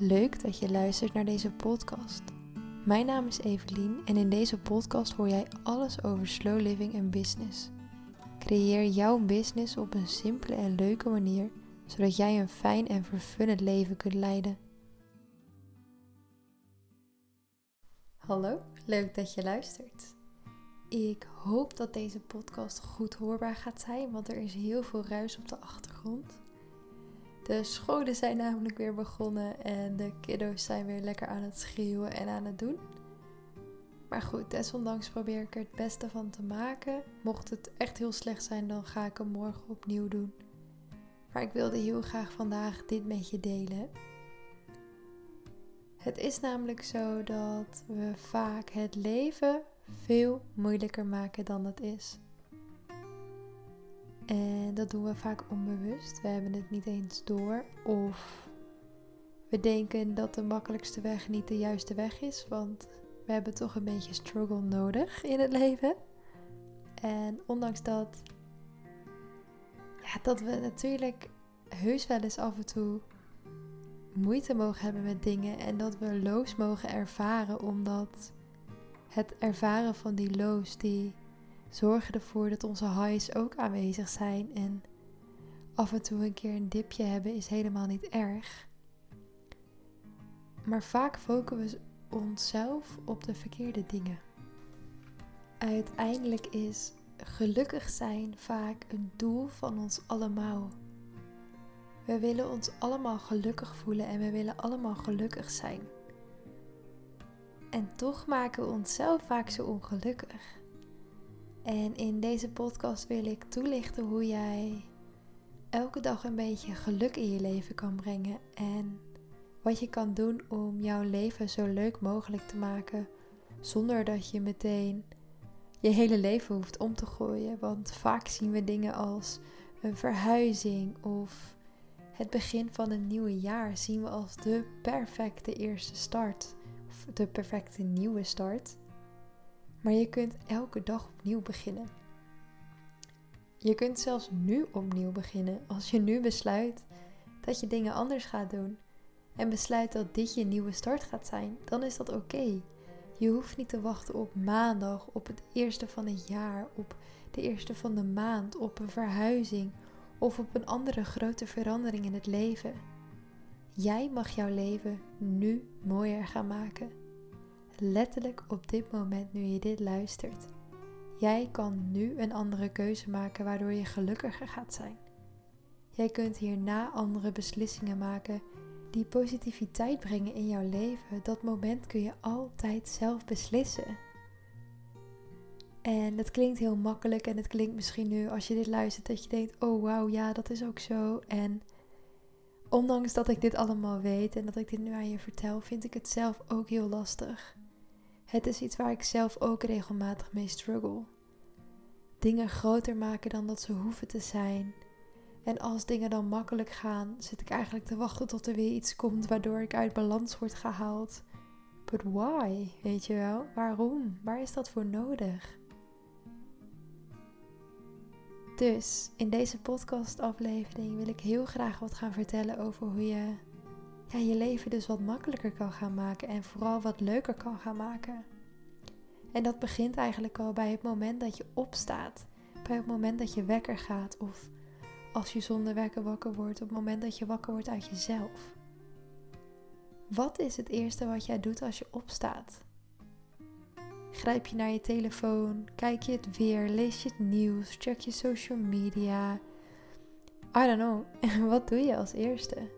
Leuk dat je luistert naar deze podcast. Mijn naam is Evelien en in deze podcast hoor jij alles over slow living en business. Creëer jouw business op een simpele en leuke manier, zodat jij een fijn en vervullend leven kunt leiden. Hallo, leuk dat je luistert. Ik hoop dat deze podcast goed hoorbaar gaat zijn, want er is heel veel ruis op de achtergrond. De scholen zijn namelijk weer begonnen en de kiddo's zijn weer lekker aan het schreeuwen en aan het doen. Maar goed, desondanks probeer ik er het beste van te maken. Mocht het echt heel slecht zijn, dan ga ik hem morgen opnieuw doen. Maar ik wilde heel graag vandaag dit met je delen. Het is namelijk zo dat we vaak het leven veel moeilijker maken dan het is. En dat doen we vaak onbewust. We hebben het niet eens door. Of we denken dat de makkelijkste weg niet de juiste weg is. Want we hebben toch een beetje struggle nodig in het leven. En ondanks dat, ja, dat we natuurlijk heus wel eens af en toe moeite mogen hebben met dingen. En dat we loos mogen ervaren. Omdat het ervaren van die loos, die zorgen ervoor dat onze highs ook aanwezig zijn. En af en toe een keer een dipje hebben is helemaal niet erg. Maar vaak focussen we onszelf op de verkeerde dingen. Uiteindelijk is gelukkig zijn vaak een doel van ons allemaal. We willen ons allemaal gelukkig voelen en we willen allemaal gelukkig zijn. En toch maken we onszelf vaak zo ongelukkig. En in deze podcast wil ik toelichten hoe jij elke dag een beetje geluk in je leven kan brengen. En wat je kan doen om jouw leven zo leuk mogelijk te maken. Zonder dat je meteen je hele leven hoeft om te gooien. Want vaak zien we dingen als een verhuizing of het begin van een nieuwe jaar zien we als de perfecte eerste start. Of de perfecte nieuwe start. Maar je kunt elke dag opnieuw beginnen. Je kunt zelfs nu opnieuw beginnen als je nu besluit dat je dingen anders gaat doen en besluit dat dit je nieuwe start gaat zijn, dan is dat oké. Je hoeft niet te wachten op maandag, op het eerste van het jaar, op de eerste van de maand, op een verhuizing of op een andere grote verandering in het leven. Jij mag jouw leven nu mooier gaan maken letterlijk op dit moment nu je dit luistert. Jij kan nu een andere keuze maken waardoor je gelukkiger gaat zijn. Jij kunt hierna andere beslissingen maken die positiviteit brengen in jouw leven. Dat moment kun je altijd zelf beslissen. En dat klinkt heel makkelijk en het klinkt misschien nu als je dit luistert dat je denkt: oh wauw, ja, dat is ook zo. En ondanks dat ik dit allemaal weet en dat ik dit nu aan je vertel, vind ik het zelf ook heel lastig. Het is iets waar ik zelf ook regelmatig mee struggle. Dingen groter maken dan dat ze hoeven te zijn. En als dingen dan makkelijk gaan, zit ik eigenlijk te wachten tot er weer iets komt waardoor ik uit balans word gehaald. But why? Weet je wel? Waarom? Waar is dat voor nodig? Dus in deze podcastaflevering wil ik heel graag wat gaan vertellen over hoe je ja, je leven dus wat makkelijker kan gaan maken en vooral wat leuker kan gaan maken. En dat begint eigenlijk al bij het moment dat je opstaat, bij het moment dat je wekker gaat of als je zonder wekker wakker wordt, op het moment dat je wakker wordt uit jezelf. Wat is het eerste wat jij doet als je opstaat? Grijp je naar je telefoon, kijk je het weer, lees je het nieuws, check je social media. I don't know. wat doe je als eerste?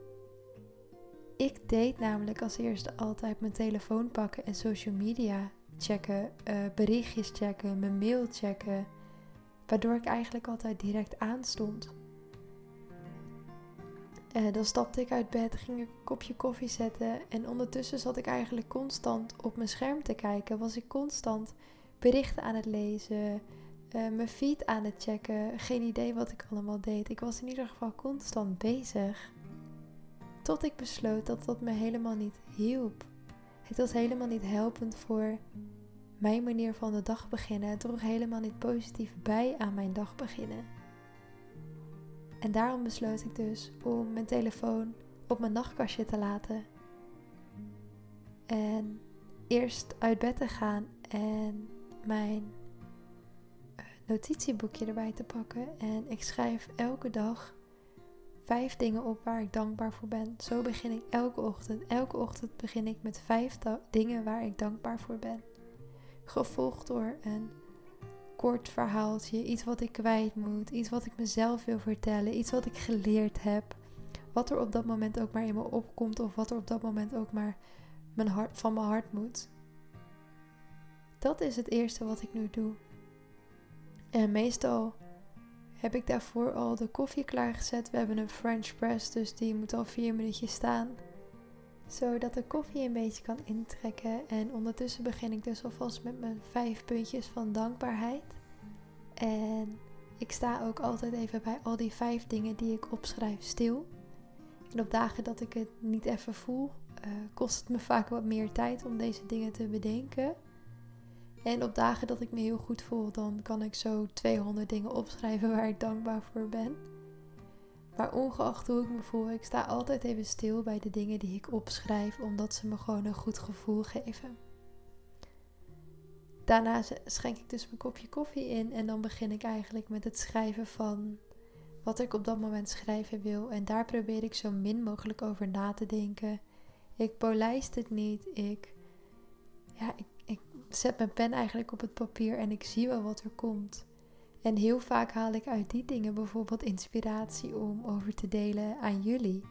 Ik deed namelijk als eerste altijd mijn telefoon pakken en social media checken, uh, berichtjes checken, mijn mail checken. Waardoor ik eigenlijk altijd direct aanstond. Uh, dan stapte ik uit bed, ging ik een kopje koffie zetten. En ondertussen zat ik eigenlijk constant op mijn scherm te kijken. Was ik constant berichten aan het lezen, uh, mijn feed aan het checken. Geen idee wat ik allemaal deed. Ik was in ieder geval constant bezig. Tot ik besloot dat dat me helemaal niet hielp. Het was helemaal niet helpend voor mijn manier van de dag beginnen. Het droeg helemaal niet positief bij aan mijn dag beginnen. En daarom besloot ik dus om mijn telefoon op mijn nachtkastje te laten. En eerst uit bed te gaan en mijn eh, notitieboekje erbij te pakken. En ik schrijf elke dag vijf dingen op waar ik dankbaar voor ben. Zo begin ik elke ochtend. Elke ochtend begin ik met vijf dingen waar ik dankbaar voor ben. Gevolgd door een kort verhaaltje, iets wat ik kwijt moet, iets wat ik mezelf wil vertellen, iets wat ik geleerd heb. Wat er op dat moment ook maar in me opkomt of wat er op dat moment ook maar mijn hart, van mijn hart moet. Dat is het eerste wat ik nu doe. En meestal heb ik daarvoor al de koffie klaargezet. We hebben een French press, dus die moet al vier minuutjes staan. Zodat de koffie een beetje kan intrekken. En ondertussen begin ik dus alvast met mijn vijf puntjes van dankbaarheid. En ik sta ook altijd even bij al die vijf dingen die ik opschrijf stil. En op dagen dat ik het niet even voel, uh, kost het me vaak wat meer tijd om deze dingen te bedenken. En op dagen dat ik me heel goed voel, dan kan ik zo 200 dingen opschrijven waar ik dankbaar voor ben. Maar ongeacht hoe ik me voel, ik sta altijd even stil bij de dingen die ik opschrijf, omdat ze me gewoon een goed gevoel geven. Daarna schenk ik dus mijn kopje koffie in en dan begin ik eigenlijk met het schrijven van wat ik op dat moment schrijven wil. En daar probeer ik zo min mogelijk over na te denken. Ik polijst het niet. Ik, ja, ik, zet mijn pen eigenlijk op het papier en ik zie wel wat er komt. En heel vaak haal ik uit die dingen bijvoorbeeld inspiratie om over te delen aan jullie.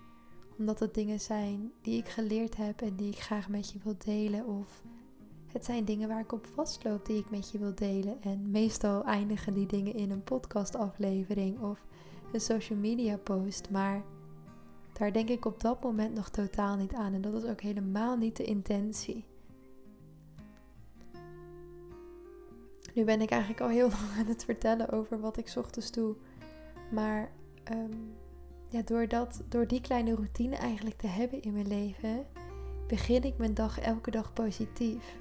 Omdat het dingen zijn die ik geleerd heb en die ik graag met je wil delen. Of het zijn dingen waar ik op vastloop die ik met je wil delen. En meestal eindigen die dingen in een podcastaflevering of een social media post. Maar daar denk ik op dat moment nog totaal niet aan. En dat is ook helemaal niet de intentie. Nu ben ik eigenlijk al heel lang aan het vertellen over wat ik ochtends doe. Maar um, ja, door, dat, door die kleine routine eigenlijk te hebben in mijn leven, begin ik mijn dag elke dag positief.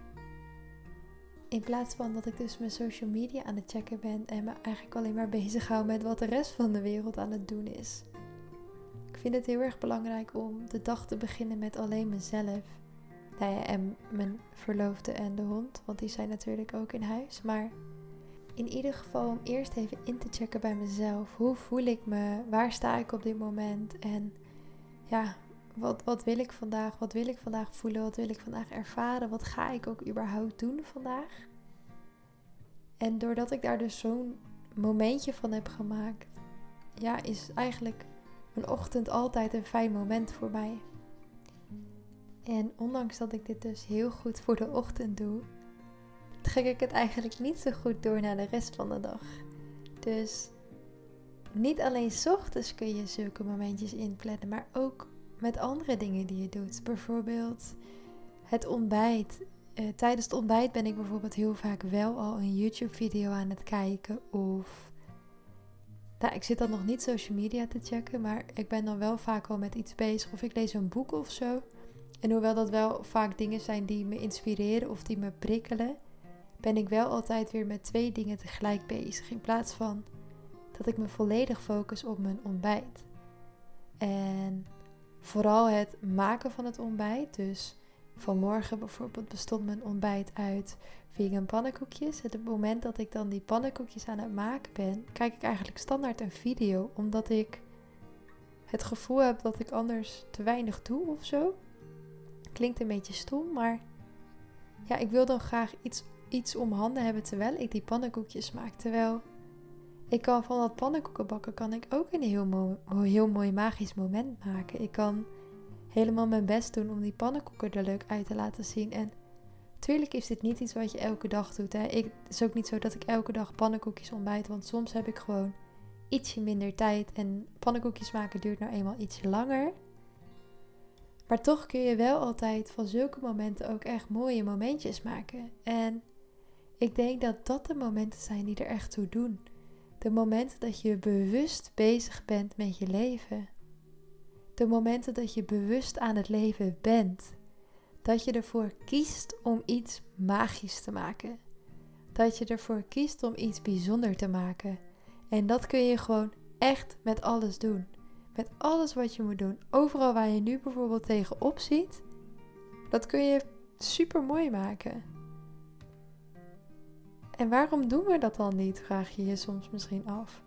In plaats van dat ik dus mijn social media aan het checken ben en me eigenlijk alleen maar bezig hou met wat de rest van de wereld aan het doen is. Ik vind het heel erg belangrijk om de dag te beginnen met alleen mezelf. En mijn verloofde en de hond, want die zijn natuurlijk ook in huis. Maar in ieder geval om eerst even in te checken bij mezelf. Hoe voel ik me? Waar sta ik op dit moment? En ja, wat, wat wil ik vandaag? Wat wil ik vandaag voelen? Wat wil ik vandaag ervaren? Wat ga ik ook überhaupt doen vandaag? En doordat ik daar dus zo'n momentje van heb gemaakt, ja, is eigenlijk een ochtend altijd een fijn moment voor mij. En ondanks dat ik dit dus heel goed voor de ochtend doe, trek ik het eigenlijk niet zo goed door naar de rest van de dag. Dus niet alleen ochtends kun je zulke momentjes inplannen, maar ook met andere dingen die je doet. Bijvoorbeeld het ontbijt. Uh, tijdens het ontbijt ben ik bijvoorbeeld heel vaak wel al een YouTube-video aan het kijken. Of. Nou, ik zit dan nog niet social media te checken, maar ik ben dan wel vaak al met iets bezig. Of ik lees een boek of zo. En hoewel dat wel vaak dingen zijn die me inspireren of die me prikkelen, ben ik wel altijd weer met twee dingen tegelijk bezig. In plaats van dat ik me volledig focus op mijn ontbijt. En vooral het maken van het ontbijt. Dus vanmorgen bijvoorbeeld bestond mijn ontbijt uit vegan pannenkoekjes. Het moment dat ik dan die pannenkoekjes aan het maken ben, kijk ik eigenlijk standaard een video. Omdat ik het gevoel heb dat ik anders te weinig doe of zo. Klinkt een beetje stom, maar ja, ik wil dan graag iets, iets om handen hebben terwijl ik die pannenkoekjes maak. Terwijl ik kan van dat pannenkoeken bakken kan ik ook een heel, mooi, heel mooi magisch moment maken. Ik kan helemaal mijn best doen om die pannenkoeken er leuk uit te laten zien. En tuurlijk is dit niet iets wat je elke dag doet. Hè. Ik, het is ook niet zo dat ik elke dag pannenkoekjes ontbijt. Want soms heb ik gewoon ietsje minder tijd. En pannenkoekjes maken duurt nou eenmaal ietsje langer. Maar toch kun je wel altijd van zulke momenten ook echt mooie momentjes maken. En ik denk dat dat de momenten zijn die er echt toe doen. De momenten dat je bewust bezig bent met je leven. De momenten dat je bewust aan het leven bent. Dat je ervoor kiest om iets magisch te maken. Dat je ervoor kiest om iets bijzonder te maken. En dat kun je gewoon echt met alles doen. Met alles wat je moet doen. Overal waar je nu bijvoorbeeld tegenop ziet. Dat kun je super mooi maken. En waarom doen we dat dan niet, vraag je je soms misschien af.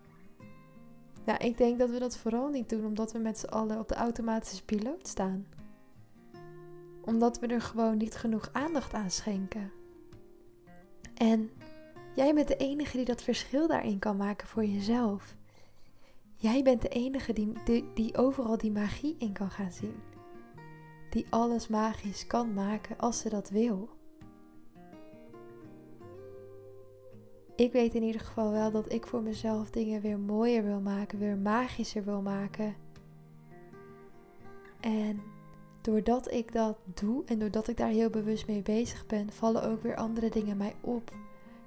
Nou, ik denk dat we dat vooral niet doen omdat we met z'n allen op de automatische piloot staan. Omdat we er gewoon niet genoeg aandacht aan schenken. En jij bent de enige die dat verschil daarin kan maken voor jezelf. Jij bent de enige die, die, overal die magie in kan gaan zien. Die alles magisch kan maken als ze dat wil. Ik weet in ieder geval wel dat ik voor mezelf dingen weer mooier wil maken, weer magischer wil maken. En doordat ik dat doe en doordat ik daar heel bewust mee bezig ben, vallen ook weer andere dingen mij op.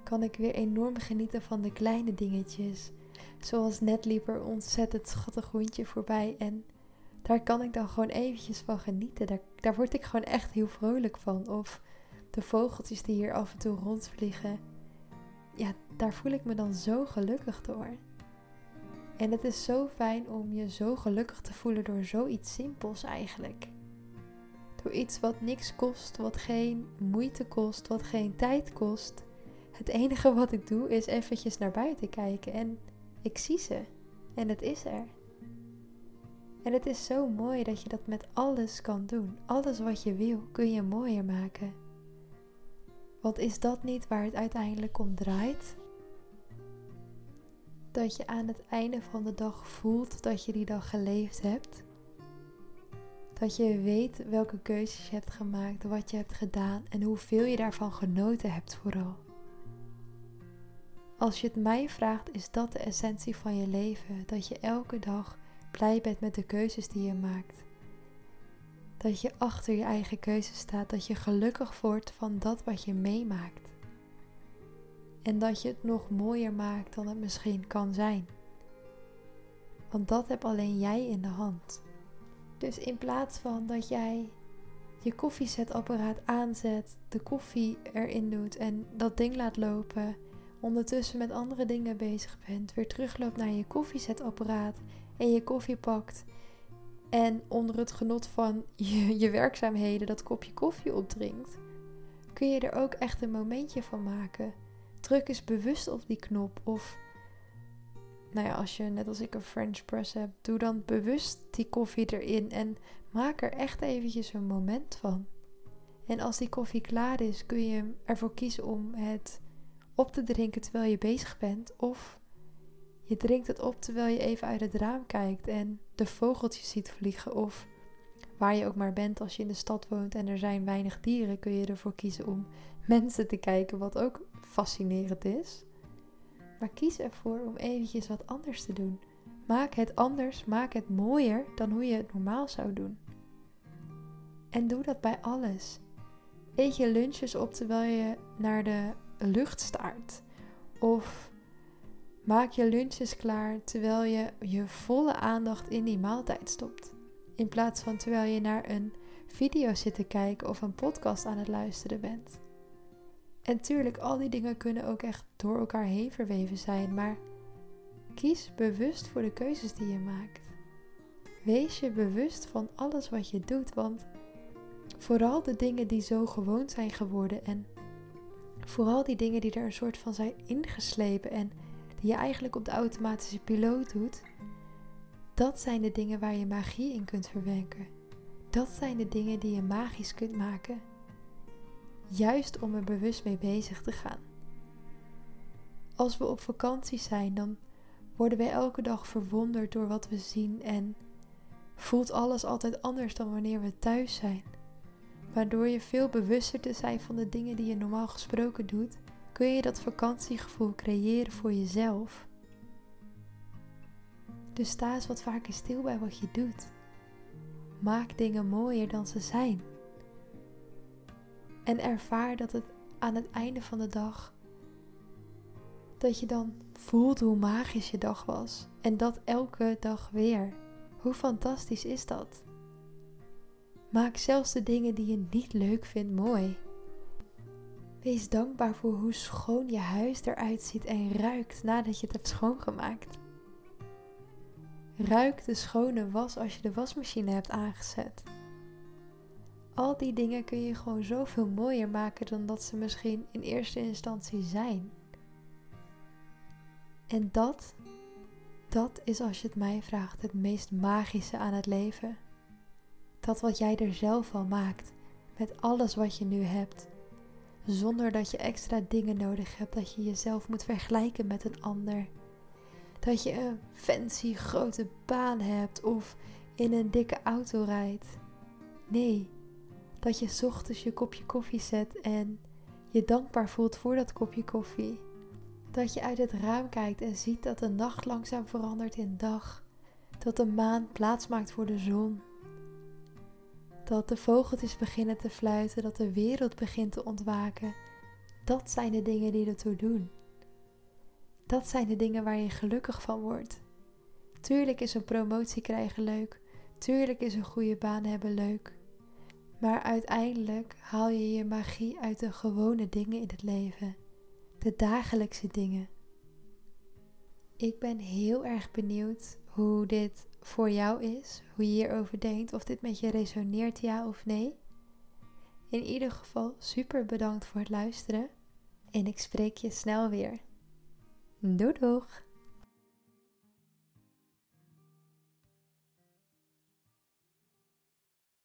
Kan ik weer enorm genieten van de kleine dingetjes. Zoals net liep er ontzettend schattig hondje voorbij en daar kan ik dan gewoon eventjes van genieten. Daar, daar word ik gewoon echt heel vrolijk van. Of de vogeltjes die hier af en toe rondvliegen. Ja, daar voel ik me dan zo gelukkig door. En het is zo fijn om je zo gelukkig te voelen door zoiets simpels eigenlijk. Door iets wat niks kost, wat geen moeite kost, wat geen tijd kost. Het enige wat ik doe is eventjes naar buiten kijken en ik zie ze. En het is er. En het is zo mooi dat je dat met alles kan doen. Alles wat je wil kun je mooier maken. Want is dat niet waar het uiteindelijk om draait? Dat je aan het einde van de dag voelt dat je die dag geleefd hebt. Dat je weet welke keuzes je hebt gemaakt, wat je hebt gedaan en hoeveel je daarvan genoten hebt vooral. Als je het mij vraagt, is dat de essentie van je leven. Dat je elke dag blij bent met de keuzes die je maakt. Dat je achter je eigen keuzes staat, dat je gelukkig wordt van dat wat je meemaakt. En dat je het nog mooier maakt dan het misschien kan zijn. Want dat heb alleen jij in de hand. Dus in plaats van dat jij je koffiezetapparaat aanzet, de koffie erin doet en dat ding laat lopen, ondertussen met andere dingen bezig bent, weer terugloopt naar je koffiezetapparaat en je koffie pakt en onder het genot van je, werkzaamheden dat kopje koffie opdrinkt, kun je er ook echt een momentje van maken. Druk eens bewust op die knop of nou ja, als je net als ik een French press hebt, doe dan bewust die koffie erin en maak er echt eventjes een moment van. En als die koffie klaar is, kun je ervoor kiezen om het op te drinken terwijl je bezig bent of je drinkt het op terwijl je even uit het raam kijkt en de vogeltjes ziet vliegen. Of waar je ook maar bent als je in de stad woont en er zijn weinig dieren, kun je ervoor kiezen om mensen te kijken, wat ook fascinerend is. Maar kies ervoor om eventjes wat anders te doen. Maak het anders, maak het mooier dan hoe je het normaal zou doen. En doe dat bij alles. Eet je lunches op terwijl je naar de lucht staart. Of Maak je lunches klaar terwijl je je volle aandacht in die maaltijd stopt. In plaats van terwijl je naar een video zit te kijken of een podcast aan het luisteren bent. En tuurlijk, al die dingen kunnen ook echt door elkaar heen verweven zijn, maar kies bewust voor de keuzes die je maakt. Wees je bewust van alles wat je doet, want vooral de dingen die zo gewoon zijn geworden en vooral die dingen die er een soort van zijn ingeslepen en die je eigenlijk op de automatische piloot doet, dat zijn de dingen waar je magie in kunt verwerken. Dat zijn de dingen die je magisch kunt maken. Juist om er bewust mee bezig te gaan. Als we op vakantie zijn, dan worden wij elke dag verwonderd door wat we zien en voelt alles altijd anders dan wanneer we thuis zijn. Waardoor je veel bewuster te zijn van de dingen die je normaal gesproken doet kun je dat vakantiegevoel creëren voor jezelf. Dus sta eens wat vaker stil bij wat je doet. Maak dingen mooier dan ze zijn. En ervaar dat het aan het einde van de dag, dat je dan voelt hoe magisch je dag was. En dat elke dag weer. Hoe fantastisch is dat? Maak zelfs de dingen die je niet leuk vindt mooi. Wees dankbaar voor hoe schoon je huis eruit ziet en ruikt nadat je het hebt schoongemaakt. Ruik de schone was als je de wasmachine hebt aangezet. Al die dingen kun je gewoon zoveel mooier maken dan dat ze misschien in eerste instantie zijn. En dat, dat is als je het mij vraagt het meest magische aan het leven. Dat wat jij er zelf van maakt, met alles wat je nu hebt. Zonder dat je extra dingen nodig hebt, dat je jezelf moet vergelijken met een ander. Dat je een fancy grote baan hebt of in een dikke auto rijdt. Nee, dat je ochtends je kopje koffie zet en je dankbaar voelt voor dat kopje koffie. Dat je uit het raam kijkt en ziet dat de nacht langzaam verandert in dag. Dat de maan plaats maakt voor de zon. Dat de vogeltjes beginnen te fluiten, dat de wereld begint te ontwaken. Dat zijn de dingen die ertoe doen. Dat zijn de dingen waar je gelukkig van wordt. Tuurlijk is een promotie krijgen leuk. Tuurlijk is een goede baan hebben leuk. Maar uiteindelijk haal je je magie uit de gewone dingen in het leven. De dagelijkse dingen. Ik ben heel erg benieuwd hoe dit voor jou is, hoe je hierover denkt, of dit met je resoneert, ja of nee. In ieder geval super bedankt voor het luisteren en ik spreek je snel weer. Doei doeg!